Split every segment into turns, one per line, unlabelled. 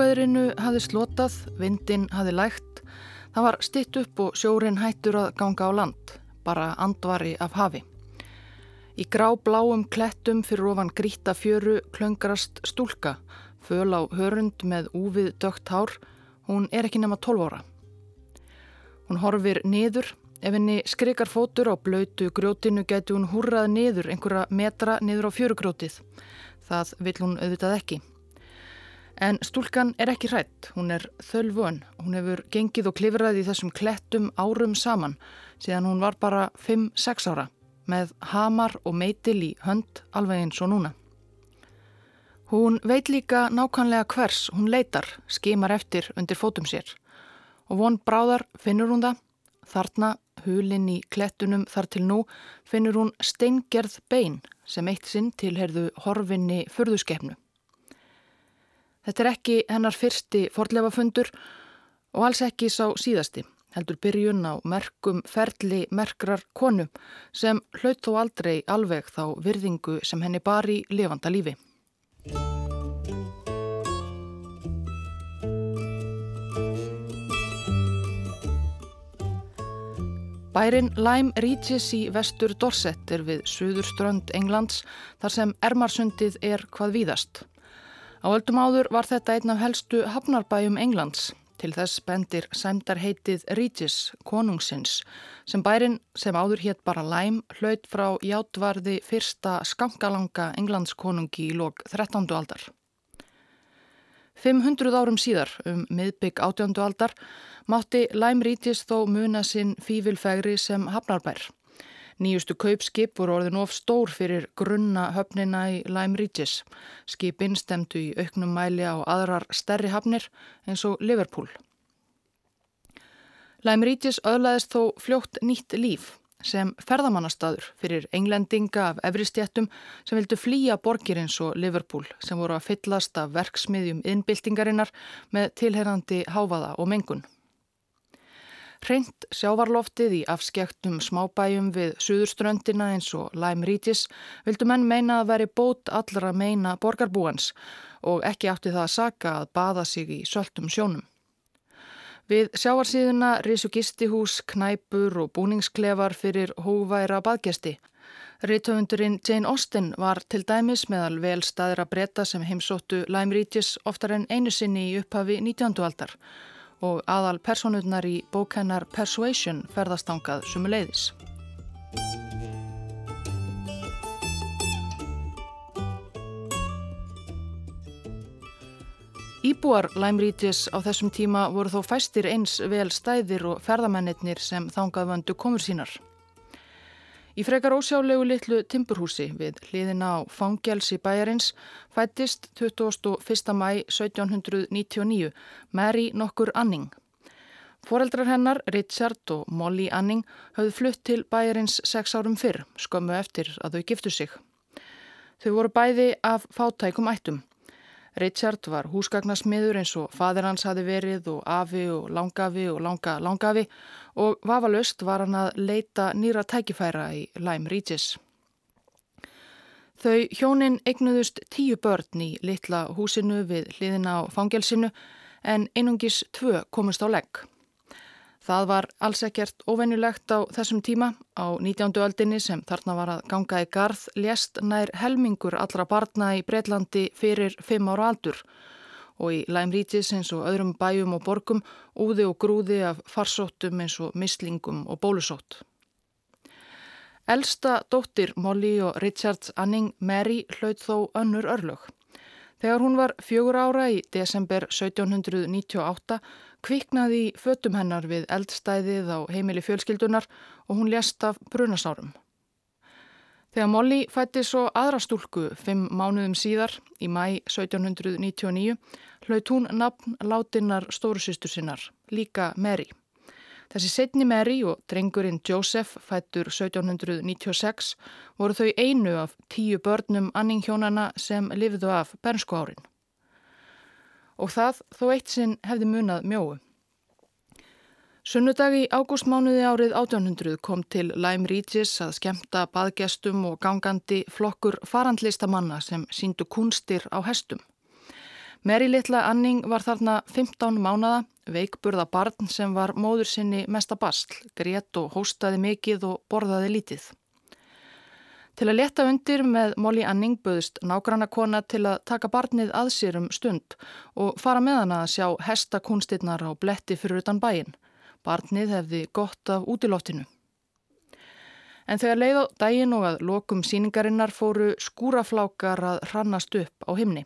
Óveðrinu hafði slotað, vindin hafði lægt, það var stitt upp og sjórin hættur að ganga á land, bara andvari af hafi. Í grá bláum klettum fyrir ofan gríta fjöru klöngrast stúlka, föl á hörund með úvið dögt hár, hún er ekki nema 12 ára. Hún horfir niður, ef henni skrikar fótur á blöytu grjótinu geti hún húrrað niður einhverja metra niður á fjörugrótið. Það vil hún auðvitað ekki. En stúlkan er ekki hrætt, hún er þölvön, hún hefur gengið og klifraði í þessum klettum árum saman síðan hún var bara 5-6 ára með hamar og meitil í hönd alveg eins og núna. Hún veit líka nákvæmlega hvers hún leitar, skimar eftir undir fótum sér og von bráðar finnur hún það, þarna hulinn í klettunum þar til nú finnur hún steingerð bein sem eitt sinn tilherðu horfinni förðuskefnu. Þetta er ekki hennar fyrsti forlefafundur og alls ekki sá síðasti, heldur byrjun á merkum ferli merkrar konu sem hlaut þó aldrei alveg þá virðingu sem henni bar í levanda lífi. Bærin Lyme Regis í vestur Dorset er við suður strönd Englands þar sem Ermarsundið er hvað víðast. Á öldum áður var þetta einn af helstu hafnarbæjum Englands. Til þess bendir sæmdarheitið Regis, konungsins, sem bærin sem áður hétt bara Læm hlaut frá játvarði fyrsta skankalanga Englandskonungi í lok 13. aldar. 500 árum síðar, um miðbygg 18. aldar, mátti Læm Regis þó muna sinn fívilfegri sem hafnarbær. Nýjustu kaupskip voru orðin of stór fyrir grunna höfnina í Lyme Regis. Skipin stemdu í auknum mæli á aðrar stærri hafnir eins og Liverpool. Lyme Regis öðlaðist þó fljótt nýtt líf sem ferðamannastadur fyrir englendinga af efristjættum sem vildu flýja borgir eins og Liverpool sem voru að fyllast af verksmiðjum innbyltingarinnar með tilherrandi háfaða og mengun. Hreint sjávarloftið í afskektum smábæjum við suðurströndina eins og Lyme Regis vildu menn meina að veri bót allra meina borgarbúans og ekki átti það að saka að baða sig í söltum sjónum. Við sjávarsíðuna risu gistihús, knæpur og búningsklefar fyrir hóværa baðgesti. Rítöfundurinn Jane Austen var til dæmis meðal vel staðra breyta sem heimsóttu Lyme Regis oftar en einu sinni í upphafi 19. aldar og aðal personurnar í bókennar Persuasion ferðastangað sumuleiðis. Íbúar Læmrítis á þessum tíma voru þó fæstir eins vel stæðir og ferðamennir sem þangað vöndu komur sínar. Í frekar ósjálegu litlu timburhúsi við hliðina á fangjálsi bæjarins fættist 21. mæ 1799 Mary nokkur Anning. Fóreldrar hennar, Richard og Molly Anning, höfðu flutt til bæjarins sex árum fyrr, skömmu eftir að þau giftu sig. Þau voru bæði af fátækum ættum. Richard var húsgagnasmiður eins og fadir hans hafi verið og afi og langafi og langa langafi og vafalust var hann að leita nýra tækifæra í Lyme Regis. Þau hjónin eignuðust tíu börn í litla húsinu við hliðina á fangelsinu en einungis tvö komust á legg. Það var alls ekkert ofennulegt á þessum tíma. Á 19. öldinni sem þarna var að ganga í garð lést nær helmingur allra barna í Breitlandi fyrir fimm ára aldur og í Lyme Regis eins og öðrum bæjum og borgum úði og grúði af farsóttum eins og mislingum og bólusótt. Elsta dóttir Molly og Richards Anning Mary hlaut þó önnur örlög. Þegar hún var fjögur ára í desember 1798 kviknaði í fötum hennar við eldstæðið á heimili fjölskyldunar og hún lést af brunasárum. Þegar Molly fætti svo aðra stúlku fimm mánuðum síðar í mæ 1799 hlaut hún nafn látinnar stórusýstur sinnar, líka Mary. Þessi setni Mary og drengurinn Joseph fættur 1796 voru þau einu af tíu börnum anninghjónana sem lifiðu af bernsko árin og það þó eitt sinn hefði munað mjóu. Sunnudag í ágústmánuði árið 1800 kom til Lyme Regis að skemta baðgestum og gangandi flokkur farandlistamanna sem síndu kunstir á hestum. Meri litla Anning var þarna 15 mánada, veikburða barn sem var móður sinni mesta bastl, grét og hóstaði mikið og borðaði lítið. Til að leta undir með Molly Anning böðust nágranna kona til að taka barnið að sér um stund og fara með hana að sjá hestakunstinnar á bletti fyrir utan bæin. Barnið hefði gott af útiloftinu. En þegar leið á daginn og að lokum síningarinnar fóru skúraflákar að hrannast upp á himni.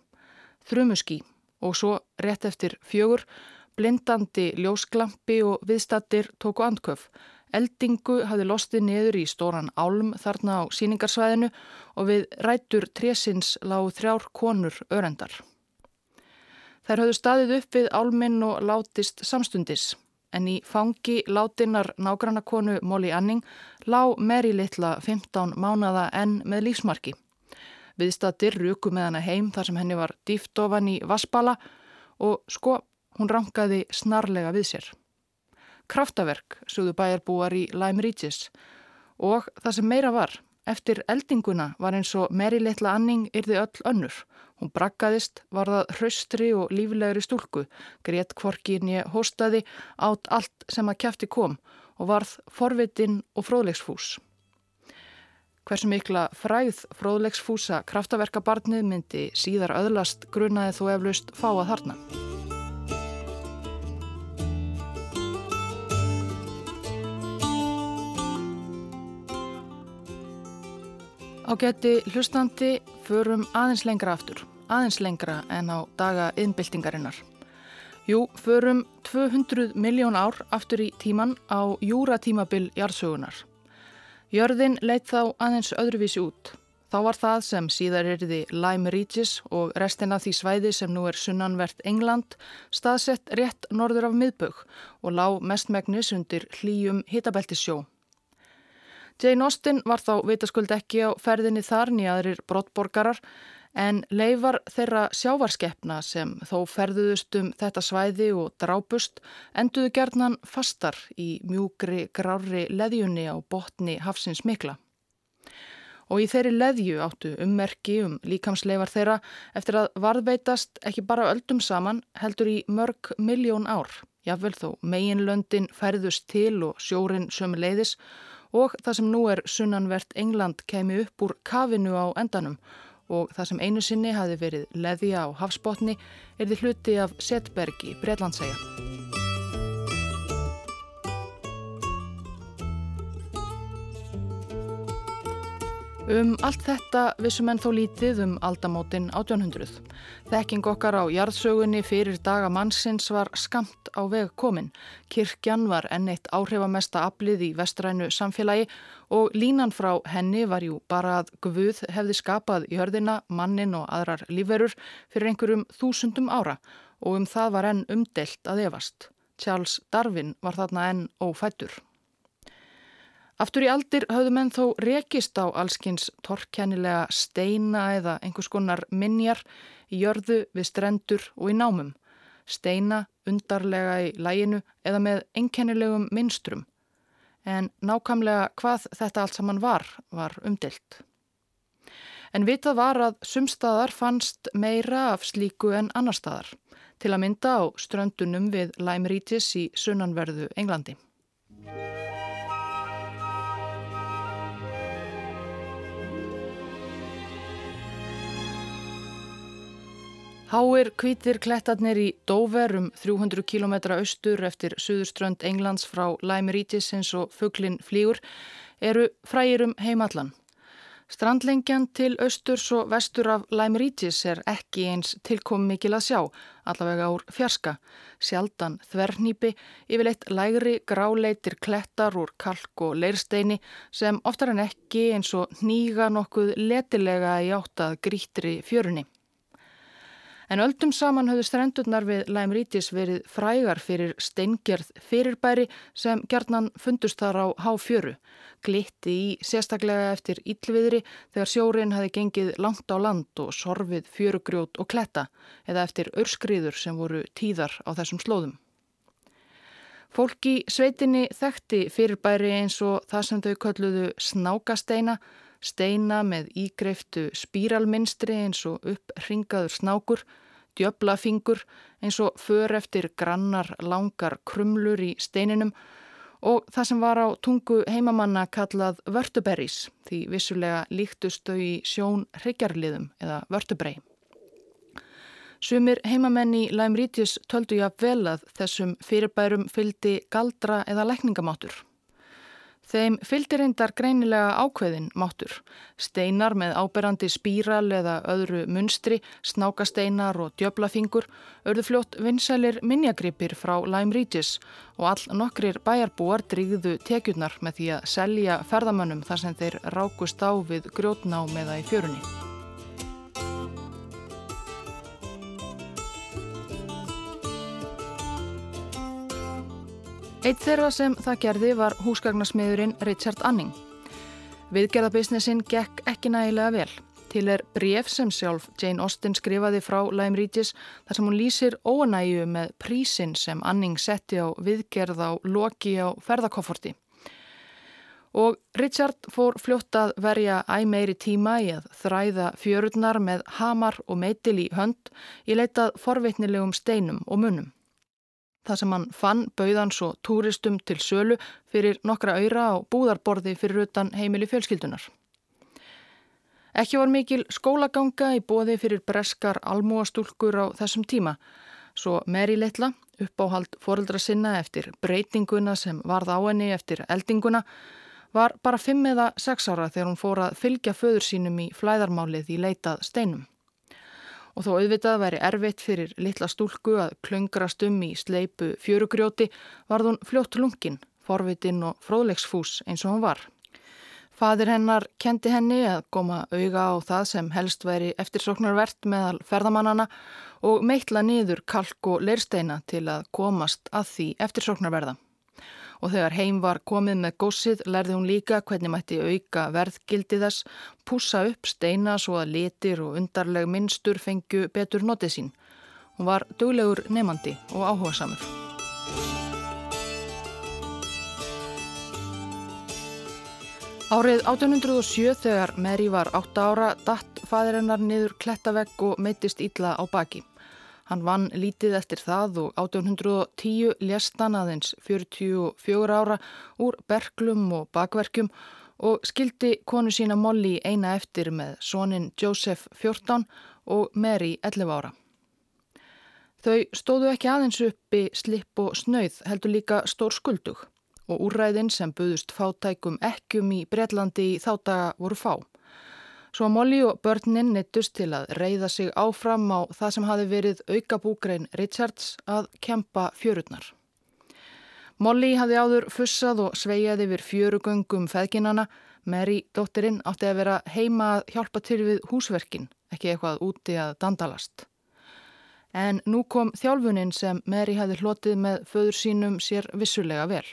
Þrumuski og svo rétt eftir fjögur, blindandi ljósklampi og viðstattir tóku andköf. Eldingu hafði lostið niður í stóran álm þarna á síningarsvæðinu og við rætur trésins lág þrjár konur örendar. Þær hafðu staðið upp við álminn og látist samstundis en í fangi látinnar nágrannakonu Molly Anning lág Mary litla 15 mánada enn með lífsmarki. Viðstattir ruku með hana heim þar sem henni var dýft ofan í vassbala og sko hún rangaði snarlega við sér kraftaverk, sögðu bæjarbúar í Lime Regis og það sem meira var, eftir eldinguna var eins og Meri litla Anning yrði öll önnur. Hún brakkaðist, var það hraustri og líflegri stúlku, greitt kvorkinni hóstaði átt allt sem að kæfti kom og varð forvitinn og fróðlegsfús. Hversu mikla fræð fróðlegsfúsa kraftaverkabarnið myndi síðar öðlast grunaði þó eflaust fá að harna. Ágætti hlustandi förum aðeins lengra aftur, aðeins lengra en á daga innbyltingarinnar. Jú, förum 200 miljón ár aftur í tíman á júratímabil jarðsögunar. Jörðin leitt þá aðeins öðruvísi út. Þá var það sem síðar erði Lime Regis og restin af því svæði sem nú er sunnanvert England staðsett rétt norður af miðbögg og lág mestmægnis undir hlýjum hitabeltisjó. Jane Austen var þá vitaskuld ekki á ferðinni þar nýjaðrir brottborgarar en leifar þeirra sjávarskeppna sem þó ferðuðust um þetta svæði og drápust enduðu gerðnan fastar í mjúgri grári leðjunni á botni hafsins mikla. Og í þeirri leðju áttu ummerki um líkamsleifar þeirra eftir að varðveitast ekki bara öldum saman heldur í mörg miljón ár. Jáfnvel þó meginlöndin færðust til og sjórin sömu leiðis og það sem nú er sunnanvert England kemi upp úr kafinu á endanum og það sem einu sinni hafi verið leðja á hafsbótni er því hluti af Setberg í Breitlandsæja. Um allt þetta vissum enn þó lítið um aldamótin 1800. Þekking okkar á jarðsögunni fyrir daga mannsins var skamt á veg komin. Kirkjan var enn eitt áhrifamesta aflið í vestrænu samfélagi og línan frá henni var jú bara að Guð hefði skapað jörðina, mannin og aðrar lífverur fyrir einhverjum þúsundum ára og um það var enn umdelt að efast. Charles Darwin var þarna enn ófættur. Aftur í aldir höfðu menn þó rekist á allskins torkennilega steina eða einhvers konar minjar í jörðu við strendur og í námum. Steina undarlega í læginu eða með einkennilegum minstrum. En nákamlega hvað þetta allt saman var, var umdilt. En vitað var að sumstaðar fannst meira af slíku en annar staðar. Til að mynda á ströndunum við Lime Regis í sunnanverðu Englandi. Háir kvítir klettarnir í Dover um 300 km austur eftir suðurströnd Englands frá Lime Regis eins og fugglin flýgur eru frægir um heimallan. Strandlengjan til austurs og vestur af Lime Regis er ekki eins tilkom mikil að sjá, allavega úr fjarska. Sjaldan þvernýpi, yfirleitt lægri gráleitir klettar úr kalk og leirsteini sem oftar en ekki eins og nýga nokkuð letilega í áttað grítri fjörunni. En öldum saman höfðu strendurnar við Læmrítis verið frægar fyrir steingerð fyrirbæri sem gerðnan fundust þar á háfjöru. Glitti í sérstaklega eftir íllviðri þegar sjórin hafi gengið langt á land og sorfið fjörugrjót og kletta eða eftir örskriður sem voru tíðar á þessum slóðum. Fólki sveitinni þekkti fyrirbæri eins og það sem þau kölluðu snákasteina steina með ígreiftu spíralminstri eins og uppringaður snákur, djöbla fingur eins og för eftir grannar langar krumlur í steininum og það sem var á tungu heimamanna kallað vörtuberries því vissulega líktust þau í sjón hryggjarliðum eða vörtubrei. Sumir heimamenni Læmrítis töldu ég að vel að þessum fyrirbærum fyldi galdra eða lækningamáttur. Þeim fylgdi reyndar greinilega ákveðin máttur. Steinar með áberandi spíral eða öðru munstri, snákasteinar og djöblafingur örðu fljótt vinsælir minjagripir frá Lime Regis og all nokkrir bæjarbúar drýgðu tekjurnar með því að selja ferðamönnum þar sem þeir rákust á við grjótná meða í fjörunni. Eitt þeirra sem það gerði var húsgagnasmiðurinn Richard Anning. Viðgerðabisnessin gekk ekki nægilega vel. Til er bref sem sjálf Jane Austen skrifaði frá Lime Regis þar sem hún lýsir óanægu með prísin sem Anning setti á viðgerð á loki á ferðakofforti. Og Richard fór fljótt að verja æg meiri tíma í að þræða fjörurnar með hamar og meitil í hönd í leitað forvitnilegum steinum og munum. Það sem hann fann bauðan svo túristum til sölu fyrir nokkra öyra á búðarborði fyrir utan heimili fjölskyldunar. Ekki var mikil skólaganga í bóði fyrir breskar almúastúlkur á þessum tíma, svo Mary Leitla, uppáhald foreldra sinna eftir breytinguna sem varð á henni eftir eldinguna, var bara 5 eða 6 ára þegar hún fór að fylgja föður sínum í flæðarmálið í leitað steinum og þó auðvitað væri erfitt fyrir litla stúlku að klöngrast um í sleipu fjörugrjóti varð hún fljótt lungin, forvitin og fróðlegsfús eins og hún var. Fadir hennar kendi henni að koma auga á það sem helst væri eftirsoknarvert meðal ferðamannana og meitla niður kalk og leirsteina til að komast að því eftirsoknarverða og þegar heim var komið með gósið lærði hún líka hvernig mætti auka verðgildi þess, púsa upp steina svo að litir og undarleg minnstur fengju betur notið sín. Hún var duglegur nefandi og áhuga samur. Árið 1807 þegar Mary var 8 ára datt fæðirinnar niður klettavegg og meittist ítla á baki. Hann vann lítið eftir það og 1810 lést hann aðeins 44 ára úr berglum og bakverkjum og skildi konu sína Molly eina eftir með sónin Joseph 14 og Mary 11 ára. Þau stóðu ekki aðeins uppi slipp og snauð heldur líka stór skuldug og úrræðin sem buðust fátækum ekkjum í Breitlandi í þáttaga voru fá. Svo Molly og börnin nittust til að reyða sig áfram á það sem hafi verið aukabúgrein Richards að kempa fjörurnar. Molly hafi áður fussað og sveijaði við fjörugöngum feðginana. Mary, dóttirinn, átti að vera heima að hjálpa til við húsverkin, ekki eitthvað úti að dandalast. En nú kom þjálfunin sem Mary hafi hlotið með föður sínum sér vissulega vel.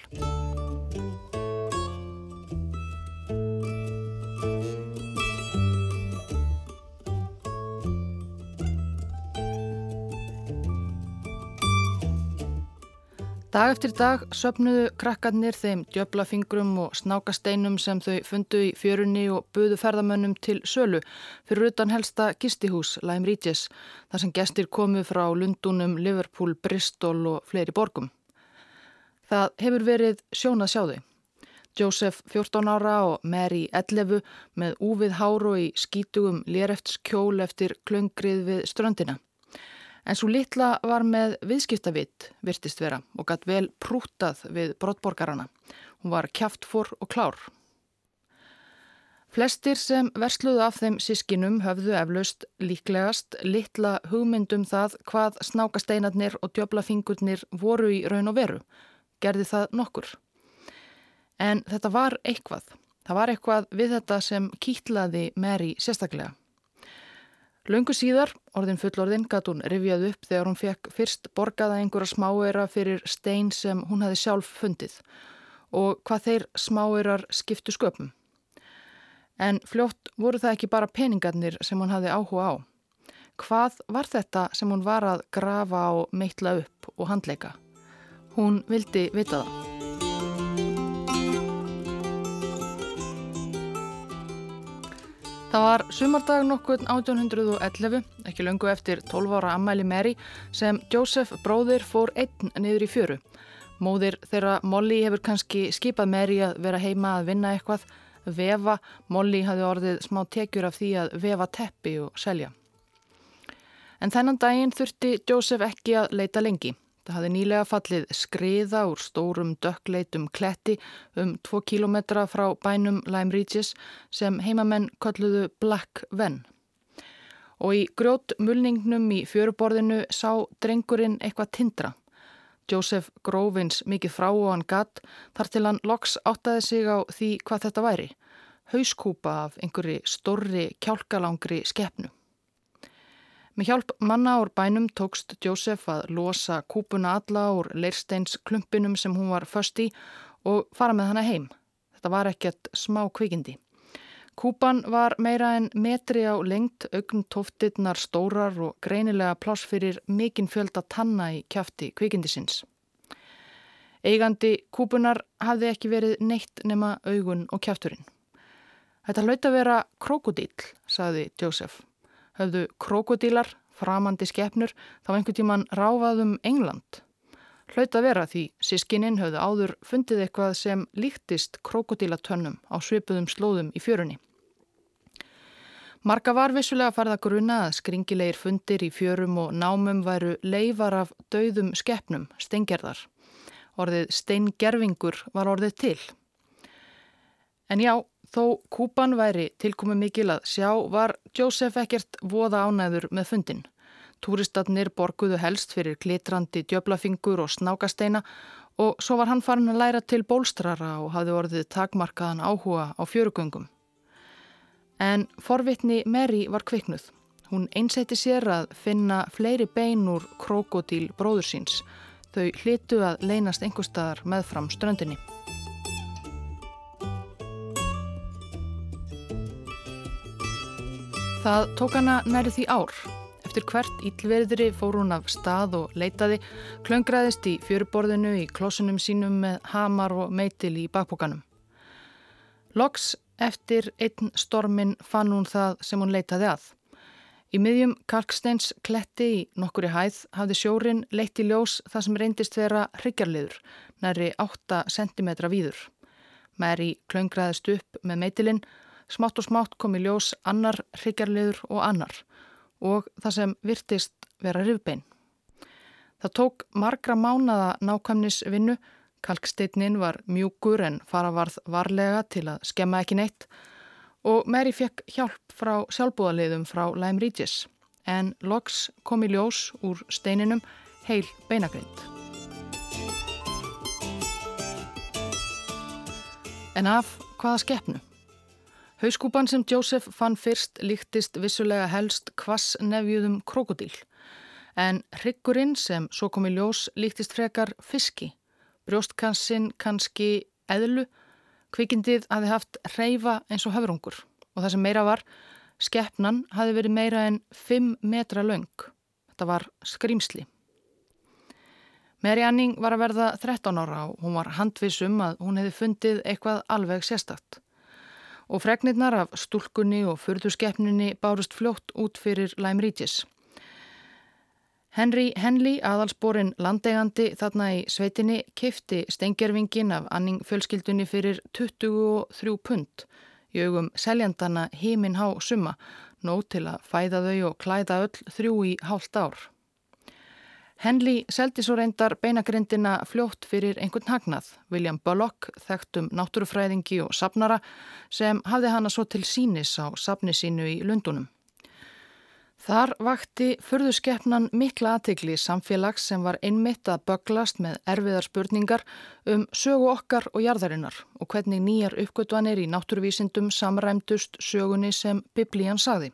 Dag eftir dag söpnuðu krakkarnir þeim djöblafingrum og snákasteinum sem þau fundu í fjörunni og buðu ferðamönnum til sölu fyrir utan helsta gistihús Lime Regis þar sem gestir komu frá Lundunum, Liverpool, Bristol og fleiri borgum. Það hefur verið sjónað sjáðu. Joseph 14 ára og Mary 11 með úvið háru í skítugum lérefts-kjól eftir klöngrið við ströndina. En svo litla var með viðskiptavitt virtist vera og gætt vel prútað við brottborgarana. Hún var kjaftfor og klár. Flestir sem versluðu af þeim sískinum höfðu eflaust líklegast litla hugmyndum það hvað snákasteinarnir og djöblafingurnir voru í raun og veru. Gerði það nokkur. En þetta var eitthvað. Það var eitthvað við þetta sem kýtlaði Mary sérstaklega. Laungu síðar, orðin fullorðin, gatt hún rifjað upp þegar hún fekk fyrst borgaða einhverja smáeira fyrir stein sem hún hefði sjálf fundið og hvað þeir smáeirar skiptu sköpum. En fljótt voru það ekki bara peningarnir sem hún hafði áhuga á. Hvað var þetta sem hún var að grafa og meitla upp og handleika? Hún vildi vita það. Það var sumardag nokkur 1811, ekki löngu eftir 12 ára ammæli Mary, sem Joseph bróðir fór einn niður í fjöru. Móðir þeirra Molly hefur kannski skipað Mary að vera heima að vinna eitthvað, vefa, Molly hafði orðið smá tekjur af því að vefa teppi og selja. En þennan daginn þurfti Joseph ekki að leita lengi. Það hafði nýlega fallið skriða úr stórum dökkleitum kletti um 2 kilometra frá bænum Lime Regis sem heimamenn kolluðu Black Ven. Og í grjót mulningnum í fjöruborðinu sá drengurinn eitthvað tindra. Joseph Grovins mikið frá og hann gatt þar til hann loks áttaði sig á því hvað þetta væri. Hauskúpa af einhverju stórri kjálkalangri skeppnu. Með hjálp manna úr bænum tókst Jósef að losa kúpuna alla úr leirsteins klumpinum sem hún var först í og fara með hana heim. Þetta var ekkert smá kvikindi. Kúpan var meira en metri á lengt, augn tóftirnar stórar og greinilega pláss fyrir mikinn fjölda tanna í kjafti kvikindisins. Eigandi kúpunar hafði ekki verið neitt nema augun og kjafturinn. Þetta hlaut að vera krokodíl, saði Jósef höfðu krokodílar, framandi skeppnur, þá einhvern tíman ráfaðum England. Hlaut að vera því sískininn höfðu áður fundið eitthvað sem líktist krokodílatönnum á svipuðum slóðum í fjörunni. Marga var vissulega farið að gruna að skringilegir fundir í fjörum og námum væru leifar af dauðum skeppnum, steingerðar. Orðið steingerfingur var orðið til. En já, Þó kúpan væri tilkomi mikil að sjá var Jósef ekkert voða ánæður með fundin. Túristatnir borguðu helst fyrir glitrandi djöblafingur og snákasteina og svo var hann farin að læra til bólstrara og hafði orðið takmarkaðan áhuga á fjörugöngum. En forvitni Mary var kviknuð. Hún einsætti sér að finna fleiri bein úr krokodíl bróður síns. Þau hlitu að leynast einhver staðar meðfram ströndinni. Það tók hana næri því ár. Eftir hvert íllverðri fór hún af stað og leitaði, klöngraðist í fjöruborðinu í klossunum sínum með hamar og meitil í bakbókanum. Loks eftir einn stormin fann hún það sem hún leitaði að. Í miðjum Kalksteins kletti í nokkuri hæð hafði sjórin leitt í ljós það sem reyndist vera hryggjarliður, næri 8 cm víður. Mæri klöngraðist upp með meitilinn Smátt og smátt kom í ljós annar hryggjarliður og annar og það sem virtist vera rifbein. Það tók margra mánada nákvæmnisvinnu, kalksteitnin var mjúkur en faravarð varlega til að skemma ekki neitt og Mary fekk hjálp frá sjálfbúðaliðum frá Lime Regis en loks kom í ljós úr steininum heil beinagrind. En af hvaða skeppnu? Hauskúpan sem Joseph fann fyrst líktist vissulega helst kvassnefjuðum krokodíl en hryggurinn sem svo kom í ljós líktist frekar fiski, brjóstkansinn kannski eðlu, kvikindið hafi haft reyfa eins og höfrungur. Og það sem meira var, skeppnan hafi verið meira en 5 metra laung. Þetta var skrimsli. Mary Anning var að verða 13 ára og hún var handvisum að hún hefði fundið eitthvað alveg sérstakt og fregnirnar af stúlkunni og fyrðuskeppninni bárust fljótt út fyrir Lime Regis. Henry Henley, aðalsporin landegandi þarna í sveitinni, kifti stengjervingin af anning fjölskyldunni fyrir 23 pund í augum seljandana heiminn há summa, nóg til að fæða þau og klæða öll þrjú í hálft ár. Henley seldi svo reyndar beinagrindina fljótt fyrir einhvern hagnað, William Bullock, þekktum náttúrufræðingi og sapnara sem hafði hana svo til sínis á sapni sínu í Lundunum. Þar vakti förðuskeppnan mikla aðtegli samfélags sem var einmitt að böglast með erfiðar spurningar um sögu okkar og jarðarinnar og hvernig nýjar uppgötvanir í náttúruvísindum samræmdust sögunni sem biblían saði.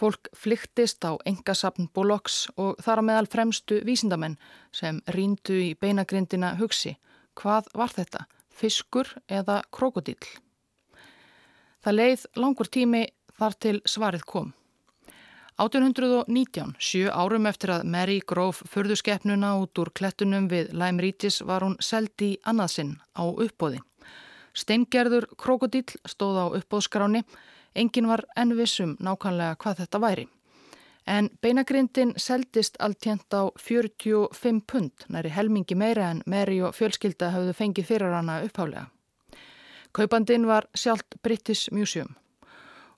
Fólk flyktist á engasapn Bólokks og þar á meðal fremstu vísindamenn sem ríndu í beinagrindina hugsi. Hvað var þetta? Fiskur eða krokodíl? Það leið langur tími þar til svarið kom. 1819, sjö árum eftir að Mary gróf förðuskeppnuna út úr klettunum við Lime Regis var hún seldi annaðsinn á uppbóði. Steingerður krokodíl stóð á uppbóðskráni Engin var ennvissum nákvæmlega hvað þetta væri. En beinagrindin seldist alltjent á 45 pund, næri helmingi meira en Mary og fjölskylda hafðu fengið fyrir hana upphálega. Kaupandin var sjálft British Museum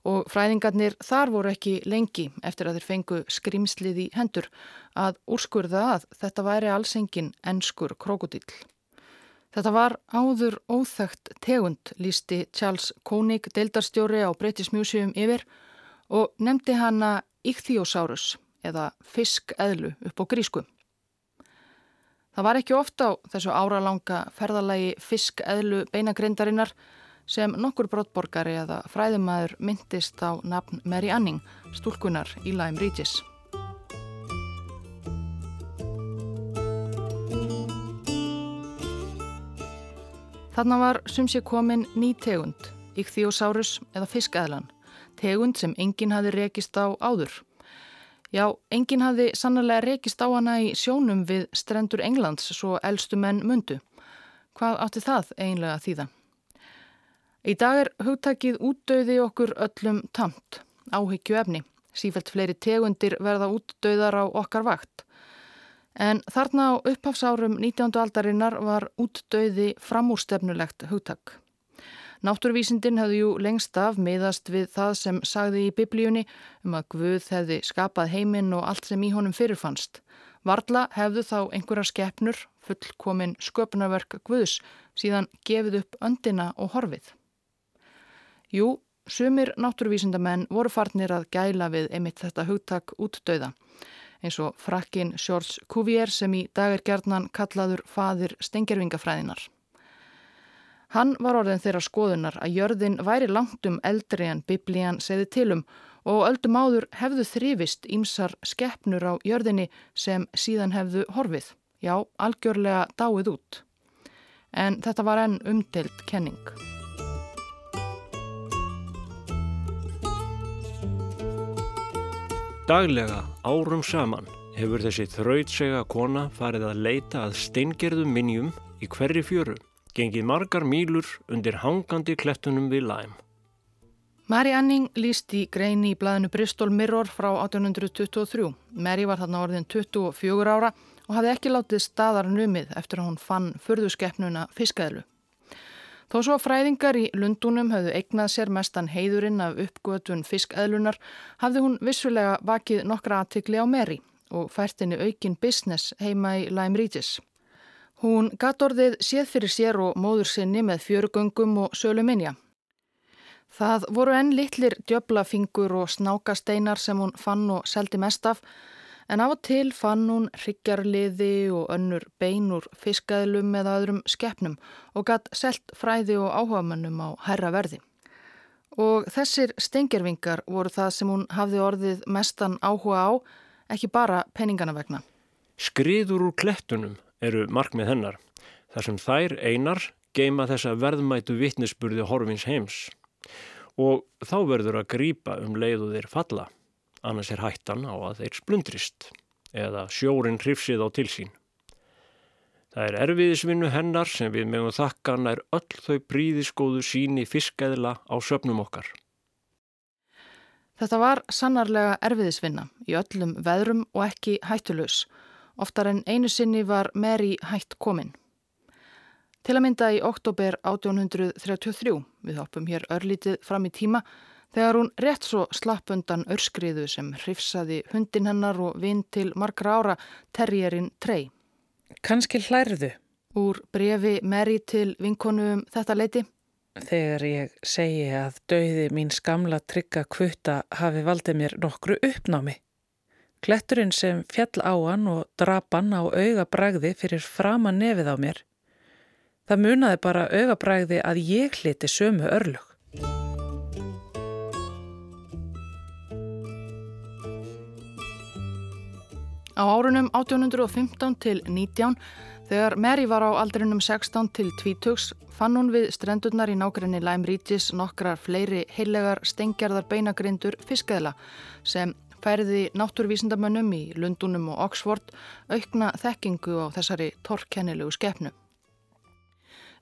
og fræðingarnir þar voru ekki lengi eftir að þeir fengu skrimslið í hendur að úrskurða að þetta væri allsengin ennskur krokodill. Þetta var áður óþægt tegund, lísti Charles Koenig, deildarstjóri á British Museum yfir og nefndi hana Ichthyosaurus eða fiskeðlu upp á grísku. Það var ekki ofta á þessu áralanga ferðalagi fiskeðlu beinagrindarinnar sem nokkur brottborgari eða fræðumæður myndist á nafn Mary Anning, stúlkunar í Lyme Regis. Þarna var sem sé komin ný tegund, Ichthyosaurus eða fiskæðlan, tegund sem enginn hafi rekist á áður. Já, enginn hafi sannlega rekist á hana í sjónum við strendur Englands svo eldstu menn mundu. Hvað átti það eiginlega þýða? Í dag er hugtakið útdauði okkur öllum tamt, áhyggju efni. Sífælt fleiri tegundir verða útdauðar á okkar vakt. En þarna á upphafsárum 19. aldarinnar var útdauði framúrstefnulegt hugtak. Náttúruvísindin hefði jú lengst af miðast við það sem sagði í biblíunni um að Guð hefði skapað heiminn og allt sem í honum fyrirfannst. Varla hefðu þá einhverja skeppnur, fullkomin sköpunarverk Guðs, síðan gefið upp öndina og horfið. Jú, sumir náttúruvísindamenn voru farnir að gæla við einmitt þetta hugtak útdauða eins og frakkin Sjórs Kuvier sem í dag er gerðnan kallaður fadir stengervingafræðinar. Hann var orðin þeirra skoðunar að jörðin væri langt um eldri en biblían segði tilum og öldum áður hefðu þrifist ímsar skeppnur á jörðinni sem síðan hefðu horfið, já, algjörlega dáið út. En þetta var enn umdelt kenning.
Daglega árum saman hefur þessi þrautsega kona farið að leita að steingerðum minnjum í hverri fjöru, gengið margar mýlur undir hangandi klettunum við læm.
Mary Anning líst í greini í blæðinu Bristol Mirror frá 1823. Mary var þarna orðin 24 ára og hafði ekki látið staðar numið eftir að hún fann förðuskeppnuna fiskaðlu. Þó svo fræðingar í Lundunum hafðu eignað sér mestan heiðurinn af uppgötun fiskæðlunar hafði hún vissulega vakið nokkra aðtikli á meri og fært henni aukin business heima í Lyme Regis. Hún gatt orðið séð fyrir sér og móður sinni með fjörugöngum og sölu minja. Það voru enn litlir djöblafingur og snákasteinar sem hún fann og seldi mest af en á og til fann hún hryggjarliði og önnur beinur fiskaðlum eða öðrum skeppnum og gatt selt fræði og áhugamönnum á herra verði. Og þessir stengirvingar voru það sem hún hafði orðið mestan áhuga á, ekki bara peningana vegna.
Skriður úr klettunum eru markmið hennar, þar sem þær einar geima þessa verðmætu vittnesburði horfins heims og þá verður að grýpa um leiðu þeir falla annars er hættan á að þeir splundrist eða sjórin hrifsið á tilsín. Það er erfiðisvinnu hennar sem við meðum þakka nær öll þau príðiskóðu síni fiskæðla á söpnum okkar.
Þetta var sannarlega erfiðisvinna í öllum veðrum og ekki hættulös. Oftar en einu sinni var Meri hætt komin. Til að mynda í oktober 1833, við hoppum hér örlítið fram í tíma, Þegar hún rétt svo slapp undan örskriðu sem hrifsaði hundin hennar og vinn til margra ára terrierinn Trey.
Kanski hlærðu?
Úr brefi Mary til vinkonu um þetta leiti.
Þegar ég segi að dauði mín skamla trygga kvutta hafi valdið mér nokkru uppnámi. Kletturinn sem fjall á hann og drapan á augabræði fyrir frama nefið á mér. Það munaði bara augabræði að ég hliti sömu örlug.
Á árunum 1815 til 19 þegar Mary var á aldrinum 16 til 20 fann hún við strendurnar í nákrenni Lyme Regis nokkrar fleiri heilegar stengjarðar beinagrindur fiskæðla sem færiði náttúrvísindamönnum í Lundunum og Oxford aukna þekkingu á þessari torkennilegu skefnu.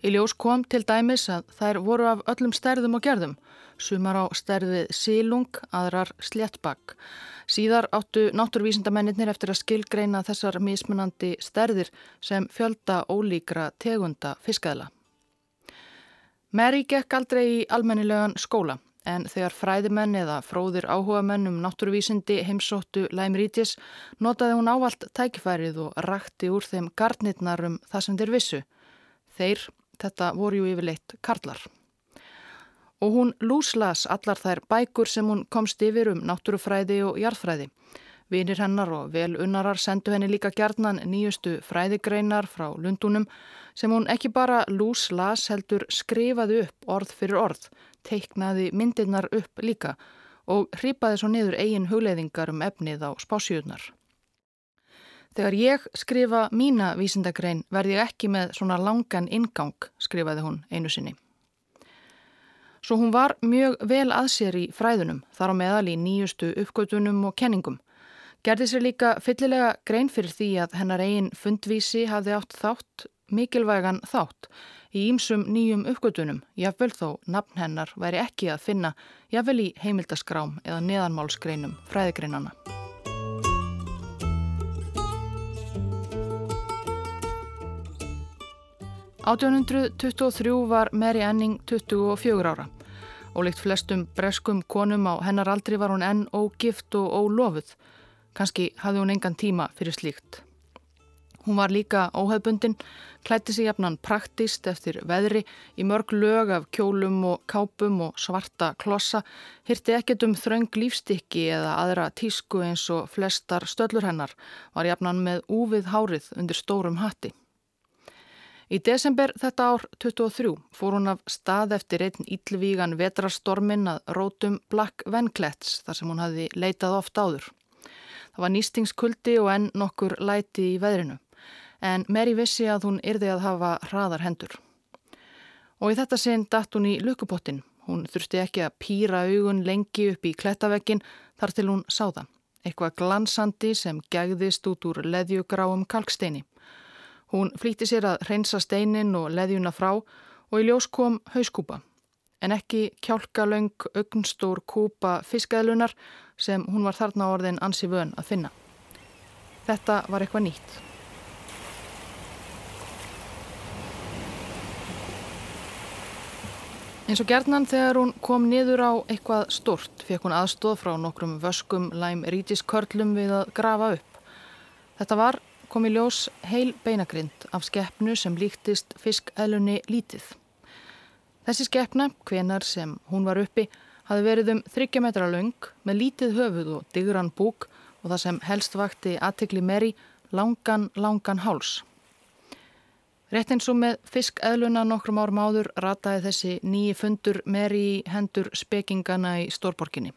Í ljós kom til dæmis að þær voru af öllum stærðum og gerðum, sumar á stærðið sílung, aðrar sléttbakk. Síðar áttu náttúrvísindamennir eftir að skilgreina þessar mismunandi stærðir sem fjölda ólíkra tegunda fiskæðla. Mary gekk aldrei í almennilegan skóla en þegar fræðimenn eða fróðir áhuga menn um náttúruvísindi heimsóttu Læmrítis notaði hún ávalt tækifærið og rakti úr þeim gardnirnar um það sem þeir vissu. Þeir, þetta voru ju yfirleitt karlar. Og hún lúslas allar þær bækur sem hún komst yfir um náttúrufræði og jarðfræði. Vinir hennar og vel unnarar sendu henni líka gerðnan nýjustu fræðigreinar frá Lundunum sem hún ekki bara lúslas heldur skrifaði upp orð fyrir orð teiknaði myndirnar upp líka og hripaði svo niður eigin hugleiðingar um efnið á spásjöðnar. Þegar ég skrifa mína vísindagrein verð ég ekki með svona langan ingang, skrifaði hún einu sinni. Svo hún var mjög vel að sér í fræðunum, þar á meðal í nýjustu uppgötunum og kenningum. Gerði sér líka fyllilega grein fyrir því að hennar eigin fundvísi hafði átt þátt, mikilvægan þátt, í ýmsum nýjum uppgötunum, jáfnvel þó nafn hennar væri ekki að finna jáfnvel í heimildaskrám eða neðanmálsgreinum fræðigreinana. ...1823 var Mary Anning 24 ára og líkt flestum breskum konum á hennar aldri var hún enn ógift og ólofuð. Kanski hafði hún engan tíma fyrir slíkt. Hún var líka óhefbundin, klætti sig jafnan praktist eftir veðri í mörg lög af kjólum og kápum og svarta klossa, hyrti ekkert um þraung lífstykki eða aðra tísku eins og flestar stöllur hennar, var jafnan með úvið hárið undir stórum hatti. Í desember þetta ár 23 fór hún af stað eftir einn íllvígan vetrastormin að rótum Black Venclets þar sem hún hafi leitað oft áður. Það var nýstingskuldi og enn nokkur læti í veðrinu en Mary vissi að hún yrði að hafa hraðar hendur. Og í þetta sinn datt hún í lukupottin. Hún þurfti ekki að pýra augun lengi upp í klettavekkin þar til hún sá það. Eitthvað glansandi sem gegðist út úr leðjugráum kalksteini. Hún flýtti sér að reynsa steinin og leðjuna frá og í ljós kom hauskúpa. En ekki kjálkalöng, augnstór kúpa fiskæðlunar sem hún var þarna orðin ansi vön að finna. Þetta var eitthvað nýtt. Eins og gerðnan þegar hún kom niður á eitthvað stort fekk hún aðstóð frá nokkrum vöskum læm rítiskörlum við að grafa upp. Þetta var komið ljós heil beinagrind af skeppnu sem líktist fiskælunni lítið. Þessi skeppna, hvenar sem hún var uppi, hafi verið um 30 metra laung með lítið höfuð og digran búk og það sem helst vakti aðtikli meri langan, langan háls. Rétt eins og með fiskæðluna nokkrum árum áður rataði þessi nýji fundur meri í hendur spekingana í Stórborginni.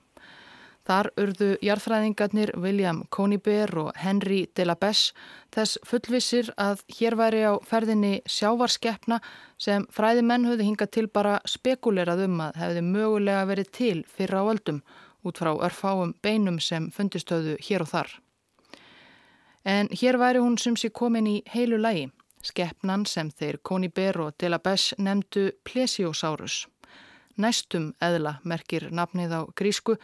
Þar urðu jarðfræðingarnir William Conybear og Henry de la Besse þess fullvissir að hér væri á ferðinni sjávarskeppna sem fræðimenn höfðu hingað til bara spekulerað um að hefði mögulega verið til fyrra á öldum út frá örfáum beinum sem fundistöðu hér og þar. En hér væri hún sem sé komin í heilu lægi. Skeppnan sem þeir Koniber og Delabes nefndu Plesiosaurus. Næstum eðla merkir nafnið á grísku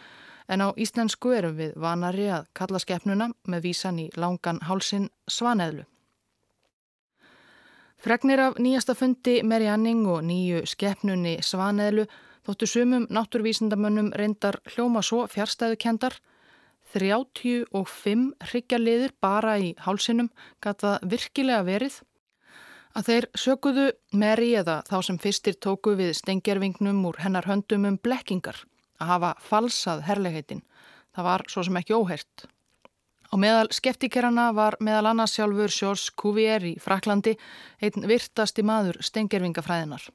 en á íslensku erum við vanari að kalla skeppnuna með vísan í langan hálsin svaneðlu. Fregnir af nýjasta fundi Meri Anning og nýju skeppnunni svaneðlu þóttu sumum náttúrvísindamönnum reyndar hljóma svo fjárstæðukendar 35 hryggjarliðir bara í hálsinum gata virkilega verið. Að þeir sökuðu Mary eða þá sem fyrstir tóku við stengjervingnum úr hennar höndum um blekkingar að hafa falsað herlegheitin. Það var svo sem ekki óhert. Á meðal skeptikerana var meðal annars sjálfur Sjórs Cuvier í Fraklandi einn virtasti maður stengjervingafræðinar.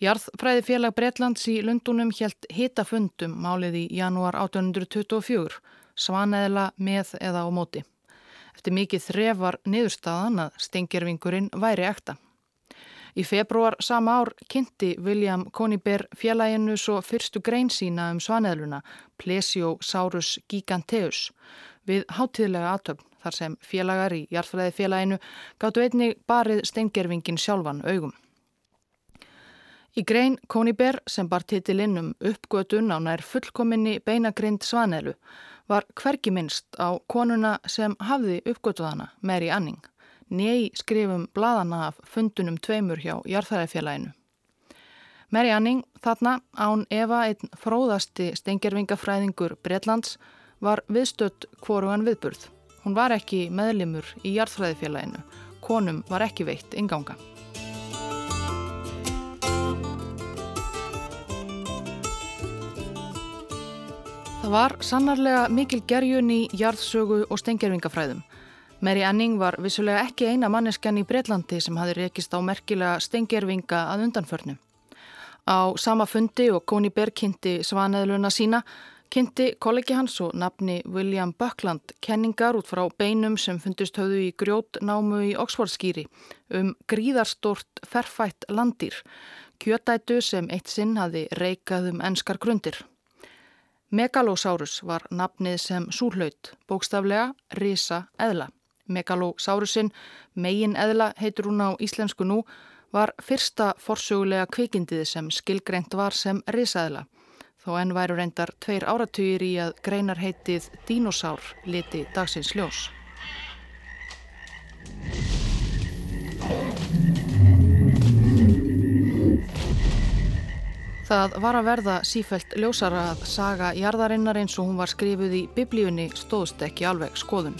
Jarðfræði félag Breitlands í Lundunum helt hitafundum málið í janúar 1824, svaneðla með eða á móti. Eftir mikið þrefar niðurstaðan að stengjervingurinn væri ekta. Í februar sama ár kynnti William Conybear félaginu svo fyrstu grein sína um svaneðluna Plesiosaurus giganteus við hátíðlega aðtöfn þar sem félagar í jarðfræði félaginu gáttu einni barið stengjervingin sjálfan augum. Í grein Kóniber sem bar titilinn um uppgötun á nær fullkominni beinagrind svanelu var hvergi minnst á konuna sem hafði uppgötuðana, Mary Anning, njei skrifum bladana af fundunum tveimur hjá Jarþæðarfélaginu. Mary Anning, þarna án Eva einn fróðasti stengjervingafræðingur Breitlands, var viðstött hvorugan viðburð. Hún var ekki meðlimur í Jarþæðarfélaginu, konum var ekki veitt inganga. Það var sannarlega mikil gerjun í jarðsögu og stengjervingafræðum. Mary Anning var vissulega ekki eina manneskan í Breitlandi sem hafi rekist á merkilega stengjervinga að undanförnu. Á sama fundi og Koni Berg kynnti svaneðluna sína, kynnti kollegi hans og nafni William Buckland kenningar út frá beinum sem fundist höfðu í grjótnámu í Oxfordskýri um gríðarstort ferfætt landir, kjötætu sem eitt sinn hafi reikað um enskar grundir. Megalosaurus var nafnið sem súrlaut, bókstaflega risa eðla. Megalosaurusin, megin eðla heitur hún á íslensku nú, var fyrsta forsögulega kvikindið sem skilgreint var sem risa eðla. Þó enn væru reyndar tveir áratugir í að greinar heitið dinosaur liti dagsins ljós. Það var að verða sífælt ljósara að saga jarðarinnar eins og hún var skrifuð í biblíunni stóðst ekki alveg skoðun.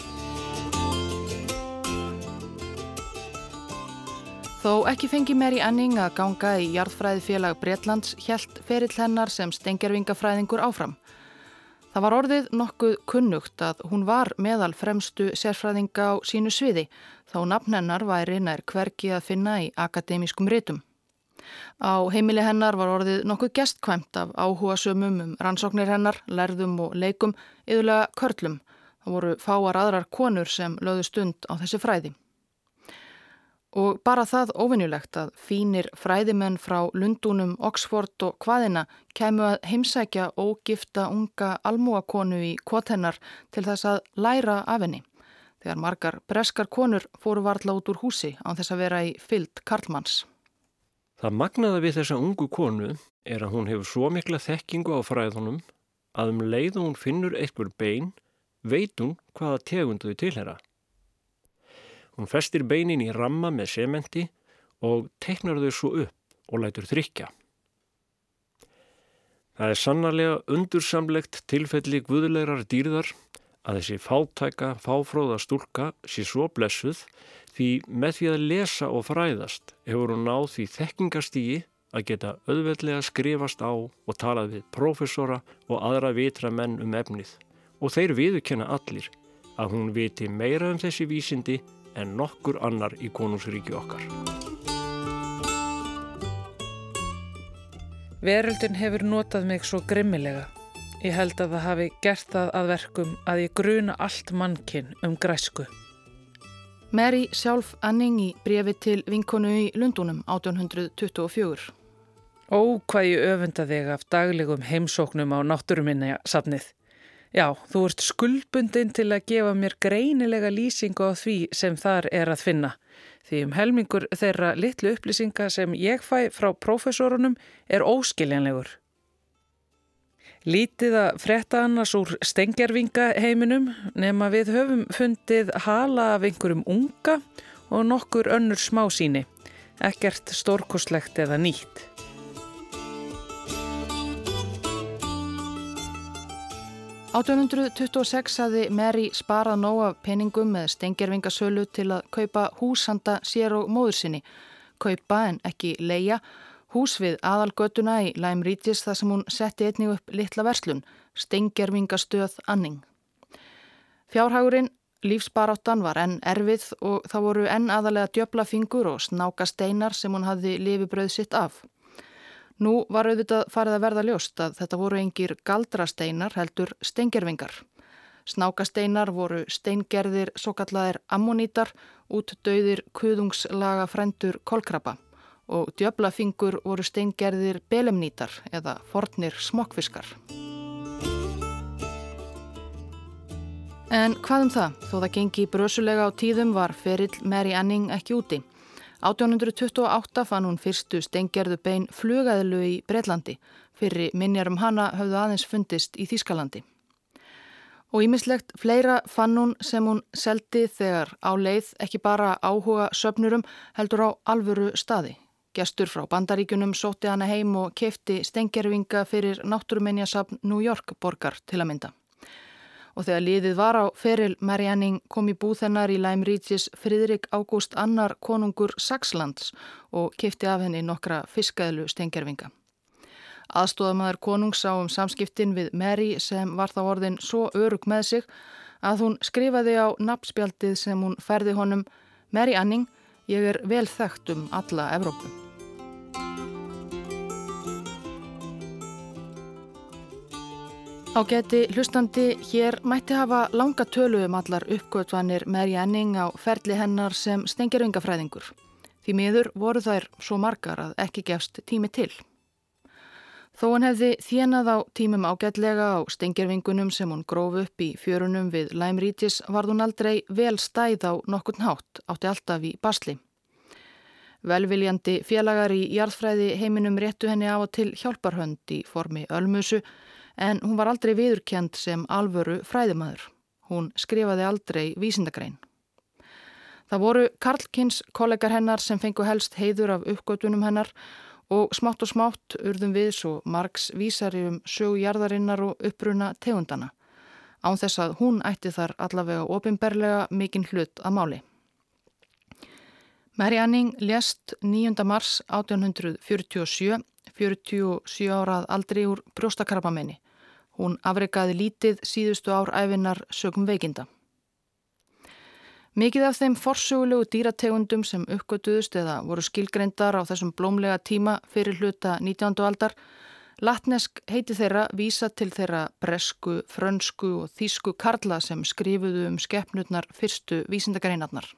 Þó ekki fengi Mary Anning að ganga í jarðfræði félag Breitlands hjælt ferill hennar sem stengjarvingafræðingur áfram. Það var orðið nokkuð kunnugt að hún var meðal fremstu sérfræðinga á sínu sviði þá nafn hennar væri nær hverki að finna í akademískum rétum. Á heimili hennar var orðið nokkuð gestkvæmt af áhuga sömum um rannsóknir hennar, lærðum og leikum, yðurlega körlum. Það voru fáar aðrar konur sem lögðu stund á þessi fræði. Og bara það ofinnjulegt að fínir fræðimenn frá Lundunum, Oxford og hvaðina kæmu að heimsækja ógifta unga almúakonu í kvotennar til þess að læra af henni. Þegar margar breskar konur fóru varðla út úr húsi á þess að vera í fyllt Karlmanns.
Það magnaða við þessa ungu konu er að hún hefur svo mikla þekkingu á fræðunum að um leið og hún finnur eitthvað bein veit hún hvaða tegundu þau tilhera. Hún festir beinin í ramma með sementi og teiknar þau svo upp og lætur þrykja. Það er sannarlega undursamlegt tilfelli guðulegar dýrðar að þessi fátæka, fáfróða stúlka sé svo blessuð Því með því að lesa og fræðast hefur hún náð því þekkingastígi að geta auðveldlega skrifast á og talað við profesora og aðra vitra menn um efnið og þeir viðkenna allir að hún viti meira um þessi vísindi en nokkur annar í konungsríki okkar.
Veröldin hefur notað mig svo grimmilega. Ég held að það hafi gert það að verkum að ég gruna allt mannkinn um græsku.
Mary sjálf Anning í brefi til vinkonu í Lundunum 1824.
Ó, hvað ég öfunda þig af daglegum heimsóknum á náttúruminni safnið. Já, þú ert skuldbundin til að gefa mér greinilega lýsingu á því sem þar er að finna. Því um helmingur þeirra litlu upplýsinga sem ég fæ frá profesorunum er óskiljanlegur. Lítið að fretta annars úr stengjarvinga heiminum nema við höfum fundið hala af einhverjum unga og nokkur önnur smásíni, ekkert stórkoslegt eða nýtt.
(1826) hafði Mary sparað nóg af peningum með stengjarvingasölu til að kaupa húsanda sér og móður sinni, kaupa en ekki leia Hús við aðalgötuna í Læm Rítis þar sem hún setti einnig upp litla verslun, stengjervingastöð Anning. Fjárhagurinn, lífsbaráttan var enn erfið og það voru enn aðalega djöbla fingur og snáka steinar sem hún hafði lifibröð sitt af. Nú var auðvitað farið að verða ljóst að þetta voru engir galdrasteinar heldur stengjervingar. Snákasteinar voru steingerðir, svo kallaðir ammonítar, út döðir kuðungslaga frendur kolkrabba og djöblafingur voru steingerðir belemnítar eða fornir smokkfiskar. En hvað um það? Þó það gengi brösulega á tíðum var ferill Mary Anning ekki úti. 1828 fann hún fyrstu stenggerðu bein flugaðilu í Breitlandi, fyrir minjar um hana höfðu aðeins fundist í Þýskalandi. Og ímislegt fleira fann hún sem hún seldi þegar á leið ekki bara áhuga söpnurum heldur á alvöru staði. Gestur frá bandaríkunum sóti hana heim og kefti stengjerfinga fyrir náttúruminjasafn New York borgar til að mynda. Og þegar liðið var á feril Marianning kom í búð hennar í Læm Ríkis Fridrik Ágúst Annar konungur Saxlands og kefti af henni nokkra fiskæðlu stengjerfinga. Aðstóðamæður konung sá um samskiptin við Mary sem var þá orðin svo örug með sig að hún skrifaði á nabbspjaldið sem hún ferði honum Mary Anning, ég er vel þekkt um alla Evrópu. Á geti hlustandi hér mætti hafa langa tölu um allar uppgötvanir Mary Anning á ferli hennar sem stengirvingafræðingur. Því miður voru þær svo margar að ekki gefst tími til. Þó hann hefði þjenað á tímum ágætlega á stengirvingunum sem hún gróf upp í fjörunum við Læmrítis var hún aldrei vel stæð á nokkurt nátt, átti alltaf í basli. Velviljandi félagar í jarðfræði heiminum réttu henni á og til hjálparhönd í formi ölmusu en hún var aldrei viðurkjent sem alvöru fræðimæður. Hún skrifaði aldrei vísindagrein. Það voru Karlkins kollegar hennar sem fengu helst heiður af uppgötunum hennar og smátt og smátt urðum við svo margs vísari um sögjarðarinnar og uppruna tegundana. Án þess að hún ætti þar allavega ofinberlega mikinn hlut að máli. Mary Anning lést 9. mars 1847, 47 árað aldrei úr brjóstakarpamenni. Hún afreikaði lítið síðustu ár æfinar sögum veikinda. Mikið af þeim forsögulegu dýrategundum sem uppgötuðust eða voru skilgreyndar á þessum blómlega tíma fyrir hluta 19. aldar, latnesk heiti þeirra vísa til þeirra bresku, frönsku og þísku karla sem skrifuðu um skeppnutnar fyrstu vísindagreinarnar.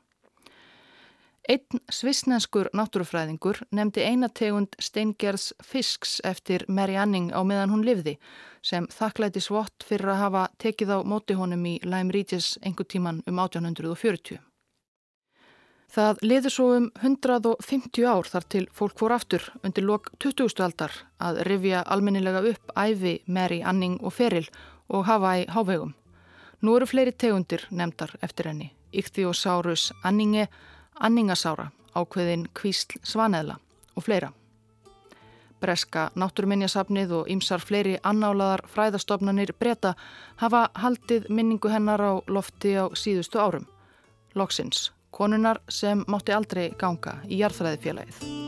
Einn svisnenskur náttúrufræðingur nefndi einategund steingerðs fisks eftir Mary Anning á meðan hún livði sem þakklæti svott fyrir að hafa tekið á móti honum í Lyme Regis einhver tíman um 1840. Það liður svo um 150 ár þar til fólk fór aftur undir lok 20. aldar að rifja almennilega upp æfi Mary Anning og Feril og hafa í hávegum. Nú eru fleiri tegundir nefndar eftir henni, Ichthyosaurus Anninge, anningasára, ákveðin kvísl svaneðla og fleira. Breska náttúruminjasafnið og ymsar fleiri annálaðar fræðastofnanir breyta hafa haldið minningu hennar á lofti á síðustu árum. Loksins, konunar sem mátti aldrei ganga í jarðfræðifélagið.